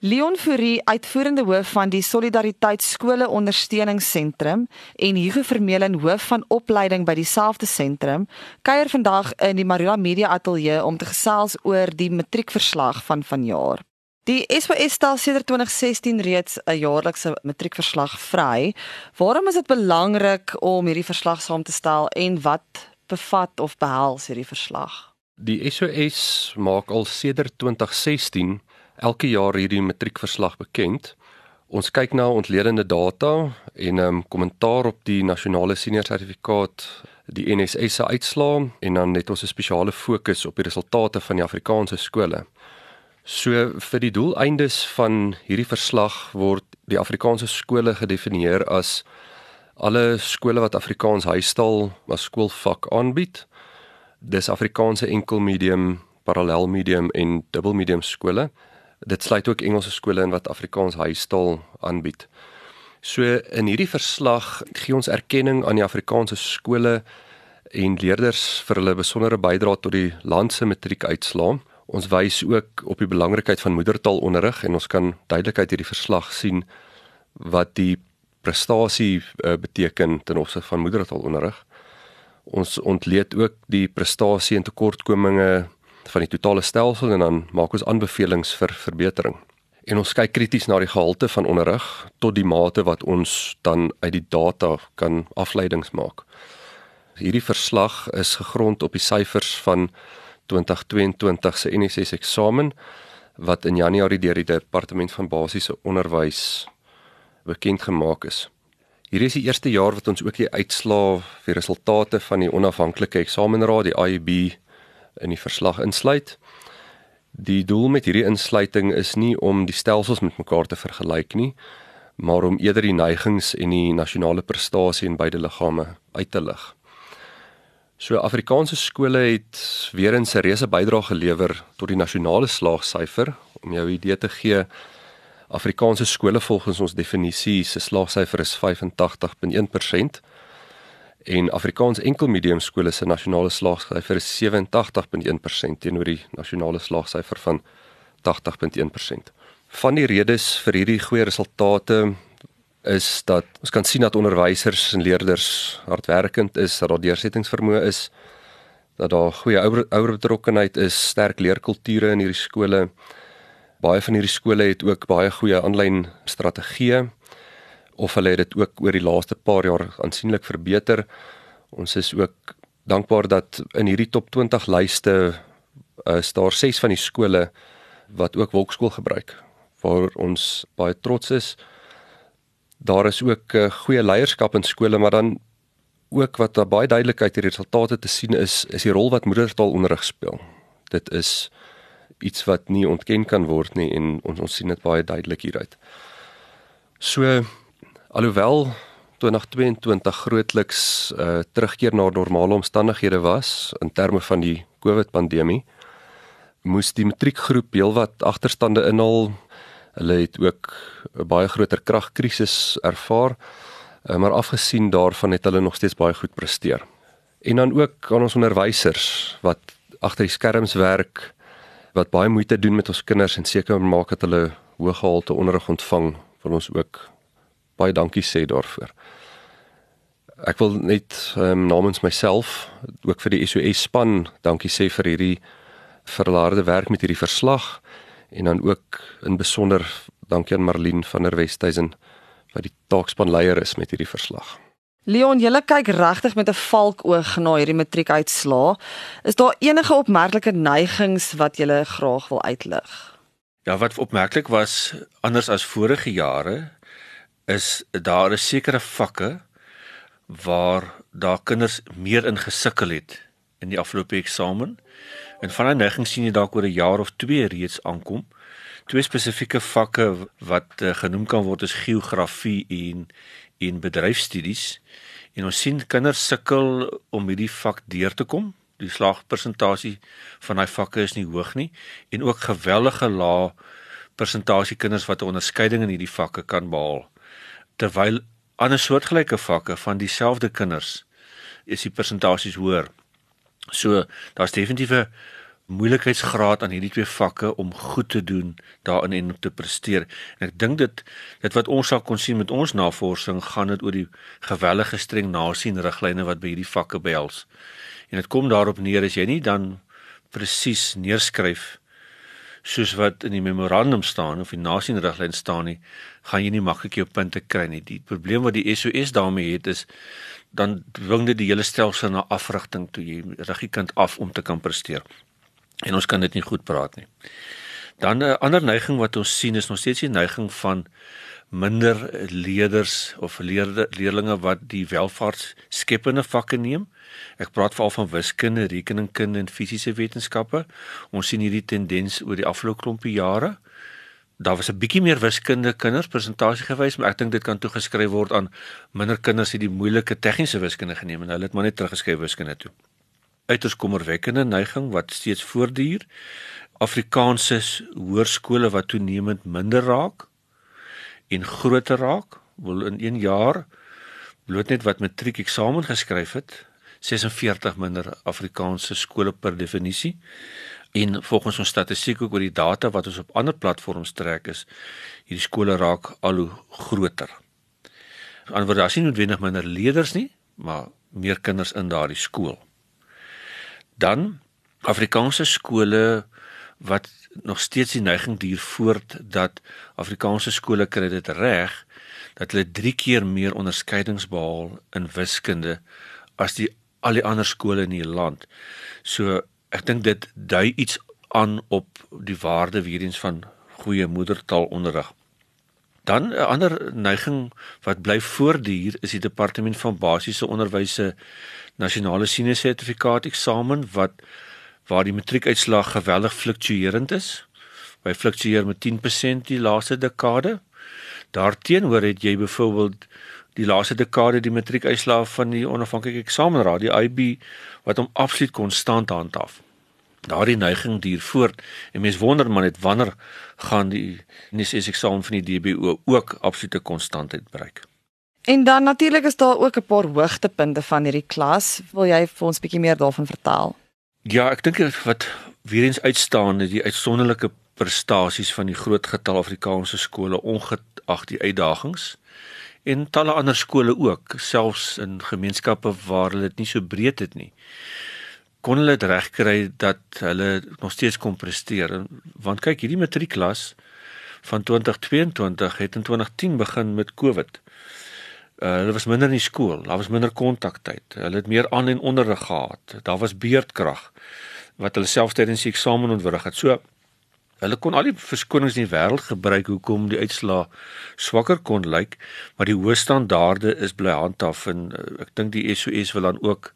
Leon Fourie, uitvoerende hoof van die Solidariteit Skole Ondersteuningsentrum en Hugo Vermeulen, hoof van opleiding by dieselfde sentrum, kuier vandag in die Marula Media Ateljee om te gesels oor die matriekverslag van vanjaar. Die SOS stel sedert 2016 reeds 'n jaarlikse matriekverslag vry. Waarom is dit belangrik om hierdie verslag saam te stel en wat bevat of behels hierdie verslag? Die SOS maak al sedert 2016 elke jaar hierdie matriekverslag bekend. Ons kyk na ontledende data en 'n um, kommentaar op die nasionale senior sertifikaat, die NSS se uitslae en dan het ons 'n spesiale fokus op die resultate van die Afrikaanse skole. So vir die doeleindes van hierdie verslag word die Afrikaanse skole gedefinieer as alle skole wat Afrikaans huistaal as skoolvak aanbied. Dis Afrikaanse enkel medium, parallel medium en dubbel medium skole Dit sluit ook Engelse skole in wat Afrikaans huistaal aanbied. So in hierdie verslag gee ons erkenning aan die Afrikaanse skole en leerders vir hulle besondere bydrae tot die land se matriekuitslae. Ons wys ook op die belangrikheid van moedertaalonderrig en ons kan duidelik uit hierdie verslag sien wat die prestasie uh, beteken ten opsigte van moedertaalonderrig. Ons ontleed ook die prestasie en tekortkominge van die totale stelsel en dan maak ons aanbevelings vir verbetering. En ons kyk krities na die gehalte van onderrig tot die mate wat ons dan uit die data kan afleidings maak. Hierdie verslag is gegrond op die syfers van 2022 se NSS eksamen wat in Januarie deur die departement van basiese onderwys bekend gemaak is. Hierdie is die eerste jaar wat ons ook die uitslae vir resultate van die onafhanklike eksamenraad, die IEB in die verslag insluit. Die doel met hierdie insluiting is nie om die stelsels met mekaar te vergelyk nie, maar om eerder die neigings en die nasionale prestasie in beide liggame uit te lig. So Afrikaanse skole het weer 'n seriese bydrae gelewer tot die nasionale slaagsyfer om jou idee te gee. Afrikaanse skole volgens ons definisie se slaagsyfer is 85.1% en Afrikaans enkelmedium skole se nasionale slaagsyfer is 87.1% teenoor die nasionale slaagsyfer van 80.1%. Van die redes vir hierdie goeie resultate is dat ons kan sien dat onderwysers en leerders hardwerkend is, dat daar deursettingsvermoë is, dat daar goeie ouer, ouer betrokkenheid is, sterk leerkulture in hierdie skole. Baie van hierdie skole het ook baie goeie aanlyn strategieë of hulle het dit ook oor die laaste paar jaar aansienlik verbeter. Ons is ook dankbaar dat in hierdie top 20 lyste uh, is daar 6 van die skole wat ook wolkskool gebruik waar ons baie trots is. Daar is ook uh, goeie leierskap in skole, maar dan ook wat daar baie duidelik uit die resultate te sien is, is die rol wat moedertaalonderrig speel. Dit is iets wat nie ontken kan word nie en ons ons sien dit baie duidelik hieruit. So Alhoewel 2022 grootliks uh terugkeer na normale omstandighede was in terme van die COVID pandemie, moes die matriekgroep heelwat agterstande inhaal. Hulle het ook 'n baie groter kragkrisis ervaar, uh, maar afgesien daarvan het hulle nog steeds baie goed presteer. En dan ook aan ons onderwysers wat agter die skerms werk, wat baie moeite doen met ons kinders en seker maak dat hulle hoë gehalte onderrig ontvang, wil ons ook baie dankie sê daarvoor. Ek wil net um, namens myself ook vir die SOS span dankie sê vir hierdie verlaarde werk met hierdie verslag en dan ook in besonder dankie aan Marlene van der Westhuizen wat die taakspan leier is met hierdie verslag. Leon, jy kyk regtig met 'n valkoog na hierdie matriekuitslaa. Is daar enige opmerklike neigings wat jy graag wil uitlig? Ja, wat opmerklik was anders as vorige jare is daar 'n sekere vakke waar daar kinders meer in gesukkel het in die afgelope eksamen. En van 'n neiging sien jy dalk oor 'n jaar of 2 reeds aankom. Twee spesifieke vakke wat uh, genoem kan word is geografie en en bedryfstudies. En ons sien kinders sukkel om hierdie vak deur te kom. Die slagpersentasie van daai vakke is nie hoog nie en ook geweldige lae persentasie kinders wat 'n onderskeiding in hierdie vakke kan behaal terwyl ander soortgelyke vakke van dieselfde kinders is die persentasies hoër. So daar's definitief 'n moeilikheidsgraad aan hierdie twee vakke om goed te doen daarin en om te presteer. En ek dink dit dit wat ons sal kon sien met ons navorsing gaan dit oor die gewellige streng nasien riglyne wat by hierdie vakke behels. En dit kom daarop neer as jy nie dan presies neerskryf soos wat in die memorandum staan of die nasien riglyn staan nie, gaan jy nie maklik jou punte kry nie. Die probleem wat die SOS daarmee het is dan dwing dit die hele stelsel na afrigting toe jy rig die kind af om te kan presteer. En ons kan dit nie goed praat nie. Dan 'n ander neiging wat ons sien is nog steeds die neiging van minder leerders of leerlinge wat die welvaartskepende vakke neem. Ek praat veral van wiskunde, rekeningkunde en fisiese wetenskappe. Ons sien hierdie tendens oor die afgelope klompie jare. Daar was 'n bietjie meer wiskunde kinders presentasie gewys, maar ek dink dit kan toegeskryf word aan minder kinders het die moeilike tegniese wiskunde geneem en hulle het maar net teruggeskryf wiskunde toe uiters kommerwekkende neiging wat steeds voortduur. Afrikaanse hoërskole wat toenemend minder raak en groter raak, wil in 1 jaar bloot net wat matriek eksamen geskryf het, 46 minder Afrikaanse skole per definisie. En volgens ons statistiek ook oor die data wat ons op ander platforms trek is, hierdie skole raak al hoe groter. Anders daar sien noodwendig minder leerders nie, maar meer kinders in daardie skool. Dan Afrikaanse skole wat nog steeds die neiging duur voort dat Afrikaanse skole kry dit reg dat hulle 3 keer meer onderskeidings behaal in wiskunde as die al die ander skole in die land. So ek dink dit dui iets aan op die waarde weer eens van goeie moedertaalonderrig. Dan 'n ander neiging wat bly voortduur is die departement van basiese onderwys se nasionale senior sertifikaat eksamen wat waar die matriekuitslag geweldig fluktuerend is. Hy fluktueer met 10% die laaste dekade. Daarteenoor het jy byvoorbeeld die laaste dekade die matriekuitslag van die onafhanklike eksamenraad, die IB wat hom absoluut konstant handhaaf. Daardie neiging duur voort en mens wonder maar net wanneer gaan die NSS eksamen van die DBO ook absolute konstantheid bereik. En dan natuurlik is daar ook 'n paar hoogtepunte van hierdie klas. Wil jy vir ons bietjie meer daarvan vertel? Ja, ek dink wat weer eens uitstaan is die uitsonderlike prestasies van die groot getal Afrikaanse skole ongeag die uitdagings en talle ander skole ook, selfs in gemeenskappe waar hulle dit nie so breed het nie. Kon hulle dit regkry dat hulle nog steeds kon presteer? Want kyk, hierdie matriekklas van 2022 het in 2010 begin met COVID. Uh, hulle was minder in die skool, daar was minder kontaktyd. Hulle het meer aan en onderrig gehad. Daar was beurtkrag wat hulle self tydens die eksamen ontwrig het. So hulle kon al die verskonings in die wêreld gebruik hoekom die uitslaa swakker kon lyk, maar die hoë standaarde is bly handhaaf en uh, ek dink die SOS wil dan ook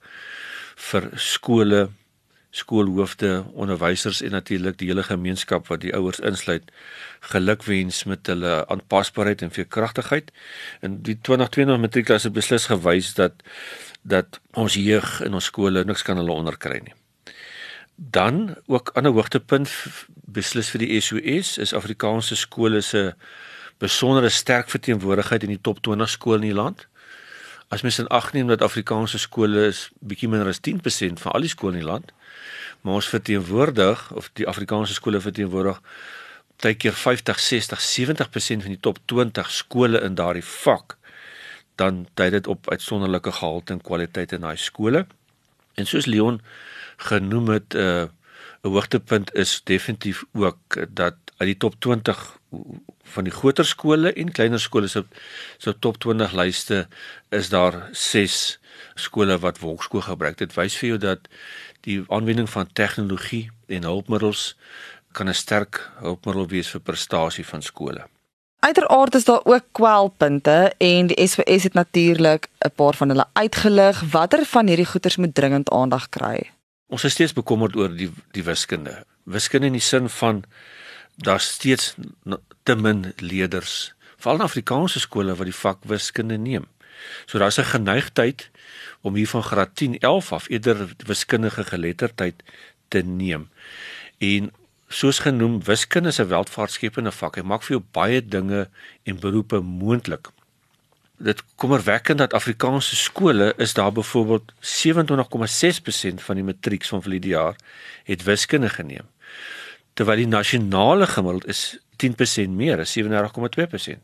vir skole skoolhoofde, onderwysers en natuurlik die hele gemeenskap wat die ouers insluit gelukwens met hulle aanpasbaarheid en veerkragtigheid. En die 2020 matriekklasse beslis gewys dat dat ons jeug in ons skole niks kan hulle onderkry nie. Dan ook ander hoogtepunt beslis vir die SOS is Afrikaanse skole se besondere sterk verteenwoordigheid in die top 20 skole in die land. As mens in ag neem dat Afrikaanse skole is bietjie minder as 10% van al die skole in die land, maar ons verteenwoordig of die Afrikaanse skole verteenwoordig baie keer 50, 60, 70% van die top 20 skole in daardie vak dan dui dit op uitsonderlike gehalte en kwaliteit in daai skole. En soos Leon genoem het 'n uh, 'n hoogtepunt is definitief ook dat uit die top 20 van die groter skole en kleiner skole se so top 20 lyste is daar 6 skole wat wolkskool gebruik. Dit wys vir jou dat die aanwending van tegnologie en hulpmiddels kan 'n sterk hulpmiddel wees vir prestasie van skole. Uiteraard is daar ook kwelpunte en die SWS het natuurlik 'n paar van hulle uitgelig. Watter van hierdie goeters moet dringend aandag kry? Ons is steeds bekommerd oor die die wiskunde. Wiskunde in die sin van daar steeds te min leerders, veral in Afrikaanse skole wat die vak wiskunde neem. So daar's 'n geneigtheid om hier van graad 10, 11 af eerder wiskundige geletterdheid te neem. En soos genoem, wiskunde is 'n welvaartskepende vak. Hy maak vir jou baie dinge en beroepe moontlik. dit kommerwekkend dat Afrikaanse skole is daar byvoorbeeld 27,6% van die matrieks van vir die jaar het wiskunde geneem. Terwyl die nasionale gemiddeld is 10% meer, is 37,2%.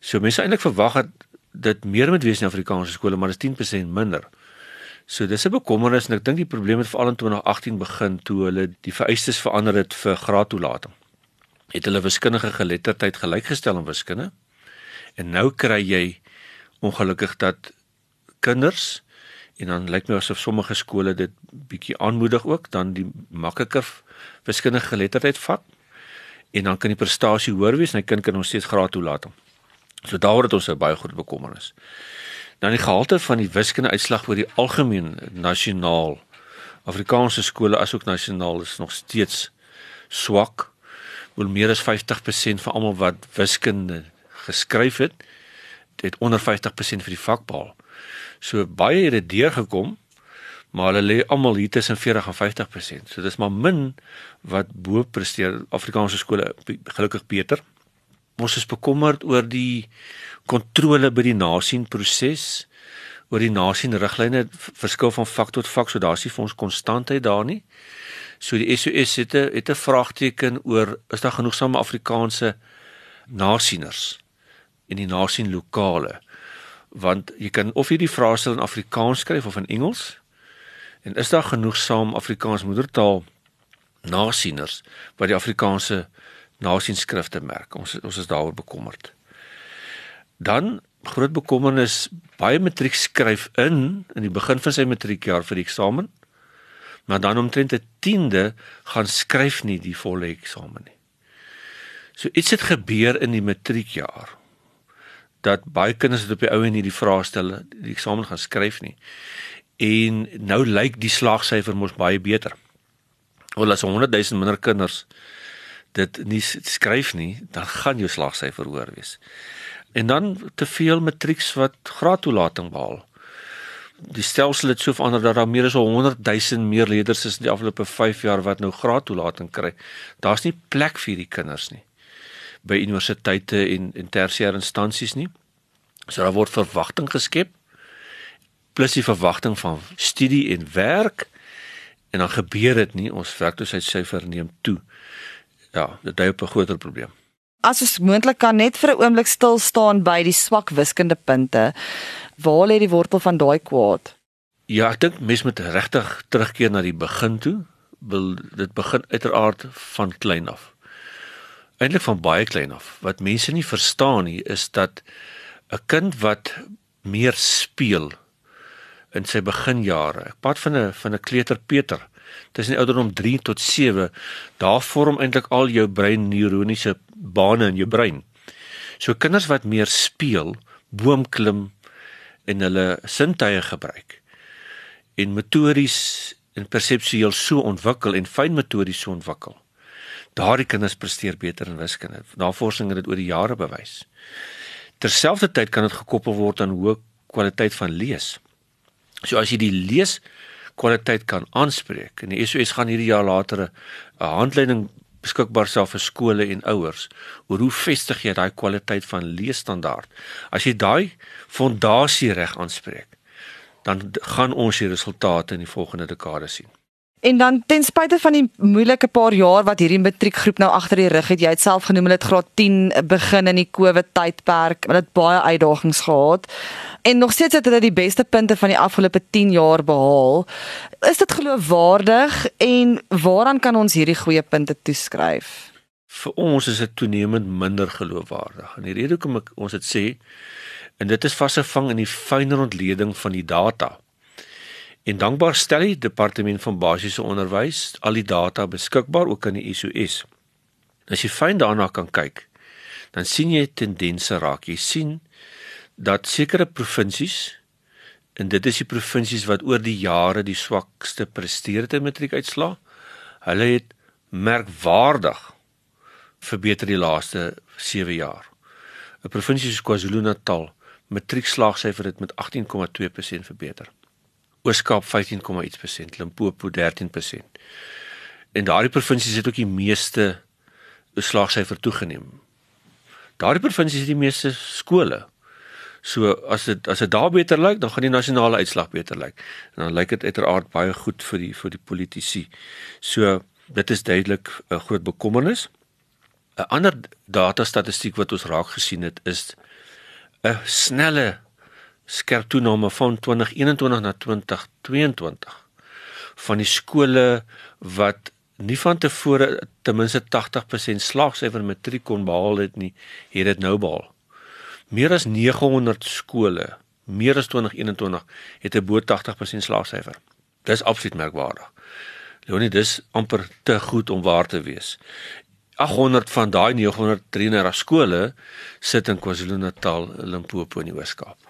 So mense eintlik verwag dat dit meer moet wees in Afrikaanse skole, maar dit is 10% minder. So dis 'n bekommernis en ek dink die probleem het veral in 2018 begin toe hulle die vereistes verander het vir graadtoelating. Het hulle wiskundige geletterdheid gelykgestel aan wiskunde? En nou kry jy ongelukkig dat kinders en dan lyk my asof sommige skole dit bietjie aanmoedig ook dan die makliker wiskundige geletterdheid vat en dan kan die prestasie hoër wees en hy kind kan nog steeds graad toelaat. So daaroor het ons 'n baie groot bekommernis. Dan die gehalte van die wiskunde uitslag oor die algemeen nasionaal Afrikaanse skole asook nasionaal is nog steeds swak. Wel meer as 50% van almal wat wiskunde geskryf het, het onder 50% vir die vak behaal. So baie het dit deurgekom, maar hulle lê almal hier tussen 40 en 50%. So dis maar min wat bo presteer Afrikaanse skole gelukkig beter. Ons is bekommerd oor die kontrole by die nasien proses oor die nasien riglyne verskil van vak tot vak so daar's nie vir ons konstantheid daar nie. So die SOS het 'n het 'n vraagteken oor is daar genoegsame Afrikaanse nasieners? en die nasien lokale want jy kan of jy die vraestel in Afrikaans skryf of in Engels en is daar genoegsaam Afrikaans moedertaal nasieners wat die Afrikaanse nasienskrifte merk? Ons ons is daaroor bekommerd. Dan groot bekommernis baie matriek skryf in in die begin van sy matriekjaar vir die eksamen maar dan omtrent 'n tiende gaan skryf nie die volle eksamen nie. So iets het gebeur in die matriekjaar dat baie kinders het op die ou en hierdie vraestelle die eksamen gaan skryf nie. En nou lyk die slaagsyfer mos baie beter. Wel as 100 000 minder kinders dit nie skryf nie, dan gaan jou slaagsyfer hoër wees. En dan te veel matrieks wat graadtoelating behaal. Die stelsel het so verander dat daar meer as 100 000 meer leerders is in die afgelope 5 jaar wat nou graadtoelating kry. Daar's nie plek vir hierdie kinders nie by universiteite en en tersiêre instansies nie. So daar word verwagting geskep plus die verwagting van studie en werk en dan gebeur dit nie ons werkloosheidsyfer neem toe. Ja, dit dui op 'n groter probleem. As ons moontlik kan net vir 'n oomblik stil staan by die swak wiskundepunte. Waar lê die wortel van daai kwaad? Ja, ek dink mense moet regtig terugkeer na die begin toe. Wil dit begin uiteraard van klein af eintlik van baie klein af. Wat mense nie verstaan nie is dat 'n kind wat meer speel in sy beginjare. Praat van 'n van 'n kleuter Peter. Tussen die ouderdom 3 tot 7, daar vorm eintlik al jou brein neuroniese bane in jou brein. So kinders wat meer speel, boom klim en hulle sintuie gebruik en motories en perseptueel so ontwikkel en fynmotories so ontwikkel daardie kinders presteer beter in wiskunde. Navorsing het dit oor die jare bewys. Terselfdertyd kan dit gekoppel word aan hoë kwaliteit van lees. So as jy die lees kwaliteit kan aanspreek en die SOS gaan hierdie jaar later 'n handleiding beskikbaar stel vir skole en ouers oor hoe vestig jy daai kwaliteit van leesstandaard. As jy daai fondasie reg aanspreek, dan gaan ons die resultate in die volgende dekade sien. En dan ten spyte van die moeilike paar jaar wat hierdie matriekgroep nou agter die rug het, jy het self genoem hulle het graad 10 begin in die COVID tydperk, hulle het baie uitdagings gehad. En nog steeds het hulle die beste punte van die afgelope 10 jaar behaal. Is dit geloofwaardig en waaraan kan ons hierdie goeie punte toeskryf? Vir ons is dit toenemend minder geloofwaardig. En die rede hoekom ek ons dit sê, en dit is vasgevang in die fynere ontleding van die data. En dankbaar stel die departement van basiese onderwys al die data beskikbaar ook aan die SOS. As jy fyn daarna kan kyk, dan sien jy tendense raak. Jy sien dat sekere provinsies en dit is die provinsies wat oor die jare die swakste presteer het in matriekuitslae, hulle het merkwaardig verbeter die laaste 7 jaar. 'n Provinsie soos KwaZulu-Natal matriekslaagsyfer het met 18,2% verbeter. Ooskaap 15,1%, Limpopo 13%. En daardie provinsies het ook die meeste slaagsyfer toegeneem. Daardie provinsies het die meeste skole. So as dit as dit daar beter lyk, dan gaan die nasionale uitslag beter lyk. En dan lyk dit uiteraard baie goed vir die vir die politici. So dit is duidelik 'n groot bekommernis. 'n Ander data statistiek wat ons raak gesien het is 'n snelle skerp toename van 2021 na 2022 van die skole wat nie van tevore ten minste 80% slaagsyfer matriek kon behaal het nie, het dit nou behaal. Meer as 900 skole, meer as 2021 het 'n bo 80% slaagsyfer. Dis absoluut merkwaardig. Leonie, dis amper te goed om waar te wees. 800 van daai 933 skole sit in KwaZulu-Natal, Limpopo en die Oos-Kaap.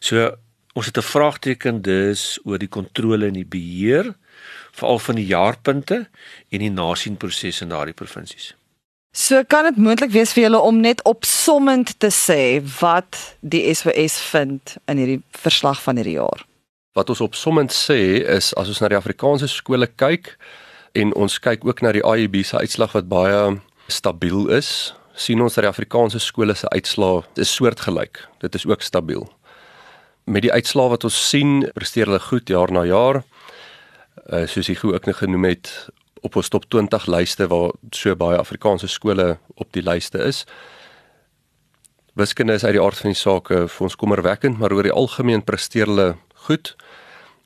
So ons het 'n vraagteken dus oor die kontrole en die beheer veral van die jaarpunte en die nasienproses in daardie provinsies. So kan dit moontlik wees vir julle om net opsommend te sê wat die SWS vind in hierdie verslag van hierdie jaar. Wat ons opsommend sê is as ons na die Afrikaanse skole kyk en ons kyk ook na die IEB se uitslag wat baie stabiel is, sien ons dat die Afrikaanse skole se uitslae is soortgelyk. Dit is ook stabiel. Met die uitslae wat ons sien, presteer hulle goed jaar na jaar uh, soos ek ook nog genoem het op ons top 20 lyste waar so baie Afrikaanse skole op die lyste is. Wiskunde is uit die aard van die saak vir ons kommerwekkend, maar oor die algemeen presteer hulle goed.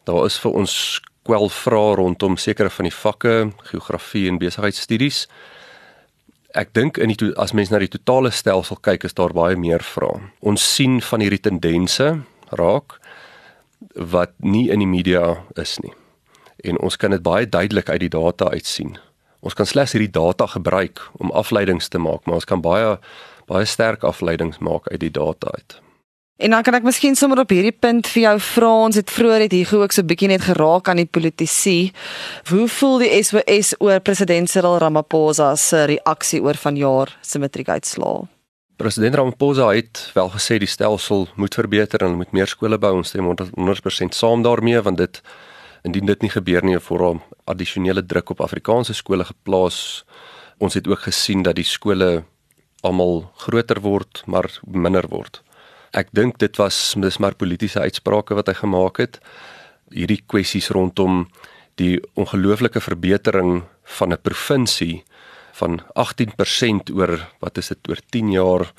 Daar is vir ons kwel vrae rondom sekere van die vakke, geografie en besigheidsstudies. Ek dink in die as mens na die totale stelsel kyk, is daar baie meer vrae. Ons sien van hierdie tendense raak wat nie in die media is nie en ons kan dit baie duidelik uit die data uitsien. Ons kan slegs hierdie data gebruik om afleidings te maak, maar ons kan baie baie sterk afleidings maak uit die data uit. En dan kan ek miskien sommer op hierdie punt vir jou vra, ons het vroeër het hier ook so 'n bietjie net geraak aan die politisie. Hoe voel die SWS oor president Cyril Ramaphosa se reaksie oor vanjaar se matriekuitslae? President Ramaphosa het wel gesê die stelsel moet verbeter en moet meer skole bou. Ons stem 100% saam daarmee want dit indien dit nie gebeur nie voor hom addisionele druk op Afrikaanse skole geplaas. Ons het ook gesien dat die skole almal groter word, maar minder word. Ek dink dit was dis maar politieke uitsprake wat hy gemaak het. Hierdie kwessies rondom die ongelooflike verbetering van 'n provinsie van 18% oor wat is dit oor 10 jaar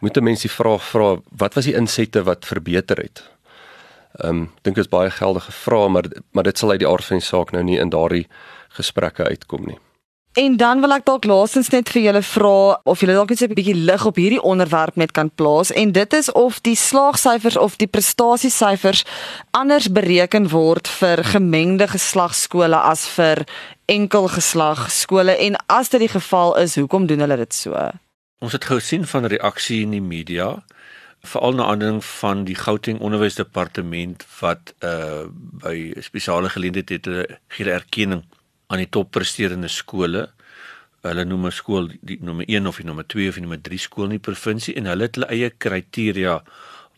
moet mense die vraag vra wat was die insette wat verbeter het Ehm um, dink dit is baie geldige vrae, maar maar dit sal uit die aard van die saak nou nie in daardie gesprekke uitkom nie. En dan wil ek dalk laasens net vir julle vra of julle dalk net 'n bietjie lig op hierdie onderwerp net kan plaas en dit is of die slaagsyfers of die prestasiesyfers anders bereken word vir gemengde geslagskole as vir enkel geslag skole en as dit die geval is, hoekom doen hulle dit so? Ons het gesien van reaksie in die media veral na aanleiding van die Gauteng Onderwysdepartement wat uh by spesiale geleenthede gee erkenning aan die toppresterende skole. Hulle noem 'n skool die nommer 1 of die nommer 2 of die nommer 3 skool in die provinsie en hulle het hulle eie kriteria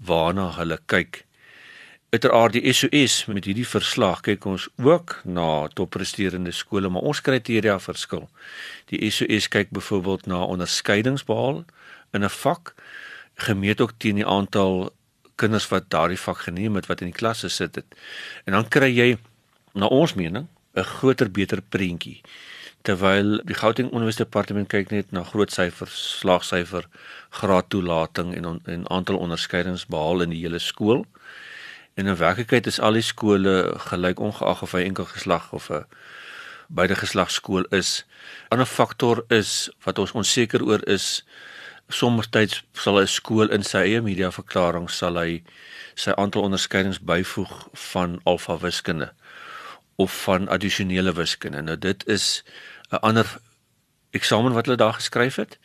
waarna hulle kyk. Uiteraard die SOS met hierdie verslag kyk ons ook na toppresterende skole, maar ons kriteria verskil. Die SOS kyk byvoorbeeld na onderskeidingsbehaal in 'n vak gemeet ook teen die aantal kinders wat daardie vak geneem het wat in die klasse sit het. En dan kry jy na ons mening 'n groter beter prentjie. Terwyl die Gauteng Universiteitsdepartement kyk net na groot syfers, slaagsyfer, graadtoelating en on, en aantal onderskeidings behaal in die hele skool. En in werklikheid is al die skole gelyk ongeag of hy enkel geslag of 'n beide geslag skool is. 'n Ander faktor is wat ons onseker oor is sommertyds sal 'n skool in sy eie media verklaring sal hy sy aantal onderskeidings byvoeg van alfa wiskunde of van addisionele wiskunde. Nou dit is 'n ander eksamen wat hulle daar geskryf het.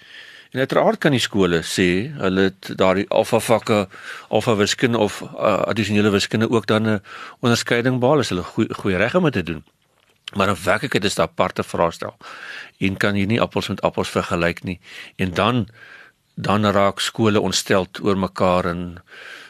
En uiteraard kan die skole sê hulle het daardie alfa vakke alfa wiskunde of uh, addisionele wiskunde ook dan 'n onderskeiding behaal as hulle goeie goeie reg om te doen. Maar in werklikheid is daar aparte vraestel. En kan jy nie appels met appels vergelyk nie. En dan dan raak skole ontstel oor mekaar en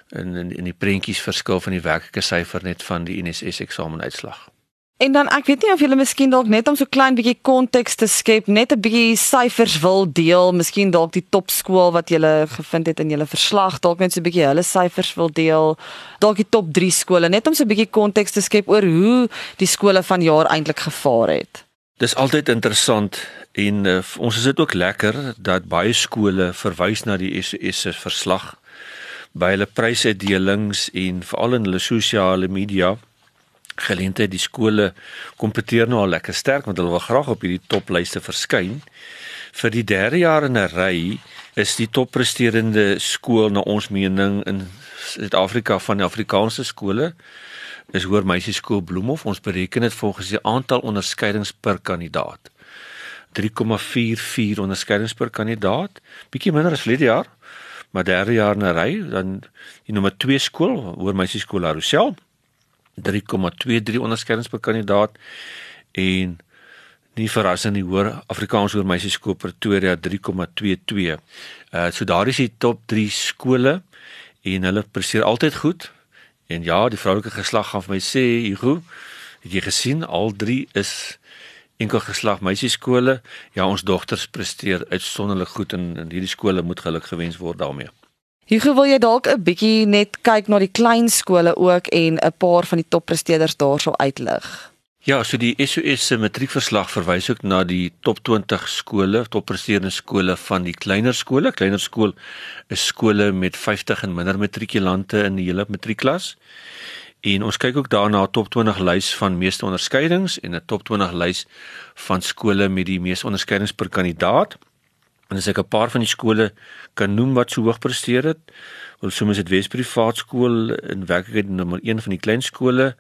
in in die prentjies verskil van die werklike syfer net van die NSS eksamenuitslag. En dan ek weet nie of julle miskien dalk net om so klein bietjie konteks te skep, net 'n bietjie syfers wil deel, miskien dalk die topskool wat julle gevind het in julle verslag, dalk net so 'n bietjie hulle syfers wil deel, dalk die top 3 skole, net om so 'n bietjie konteks te skep oor hoe die skole van jaar eintlik gevaar het. Dis altyd interessant en uh, ons is dit ook lekker dat baie skole verwys na die SOS se verslag by hulle prysuitdelings en veral in hulle sosiale media geleentheid die skole kompeteer nou al lekker sterk want hulle wil graag op hierdie toplyste verskyn. Vir die derde jaar in 'n ry is die toppresterende skool na ons mening in Suid-Afrika van die Afrikaanse skole is Hoër Meisieskool Bloemhof. Ons bereken dit volgens die aantal onderskeidings per kandidaat. 3,44 onderskeidings per kandidaat, bietjie minder as verlede jaar, maar derde jaar in 'n ry dan die nommer 2 skool, Hoër Meisieskool La Rochelle 3,23 onderskeidings per kandidaat en nie verrassend nie hoor Afrikaans hoër meisieskool Pretoria 3,22. Uh so daar is die top 3 skole en hulle presteer altyd goed. En ja, die vroulike geslag gaan vir my sê, Hugo, het jy gesien al 3 is enkel geslag meisieskole. Ja, ons dogters presteer uitsonderlik goed en, en hierdie skole moet geluk gewens word daarmee. Hugo, wil jy dalk 'n bietjie net kyk na die klein skole ook en 'n paar van die toppresteerders daarso uitlig? Ja, so die SOS se matriekverslag verwys ook na die top 20 skole, toppresterende skole van die kleiner skole. Kleiner skool is skole met 50 en minder matrikulante in die hele matriekklas. En ons kyk ook daarna 'n top 20 lys van meeste onderskeidings en 'n top 20 lys van skole met die meeste onderskeidings per kandidaat. En as ek 'n paar van die skole kan noem wat so hoog presteer het, wil soms dit Wes Privaat Skool in werklikheid nommer 1 van die klein skole,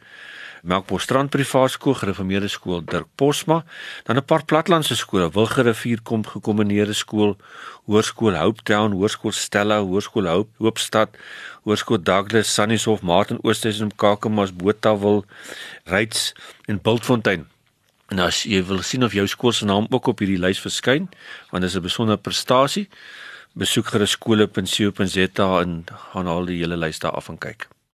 Melkbos Strand Privaat Skool, Gereformeerde Skool Dirk Posma, dan 'n paar platlandse skole, Wilgerivier kom gekombineerde skool, Hoërskool Hope Town, Hoërskool Stella, Hoërskool Hope Hoopstad, Hoërskool Douglas, Sunnyhof, Martin Oosthuizen, Kakamas, Botawil, Ryds en Bultfontein. En as jy wil sien of jou skool se naam ook op hierdie lys verskyn, want dit is 'n besondere prestasie, besoek gerus skole.co.za en gaan al die hele lys daar af en kyk.